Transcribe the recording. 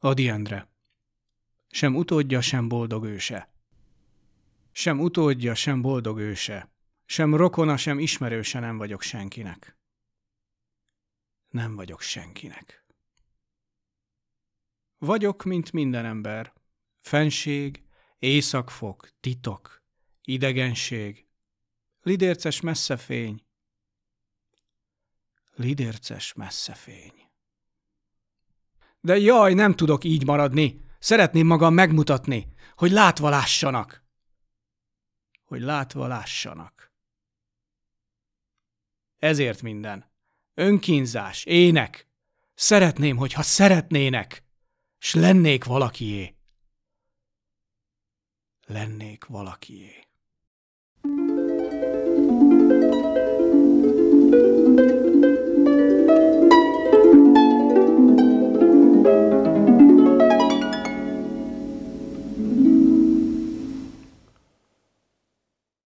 Adi Endre. Sem utódja, sem boldog őse. Sem utódja, sem boldog őse. Sem rokona, sem ismerőse nem vagyok senkinek. Nem vagyok senkinek. Vagyok, mint minden ember. Fenség, éjszakfok, titok, idegenség, lidérces messzefény, lidérces messzefény. De jaj, nem tudok így maradni. Szeretném magam megmutatni, hogy látva lássanak. Hogy látva lássanak. Ezért minden. Önkínzás, ének. Szeretném, hogyha szeretnének, s lennék valakié. Lennék valakié.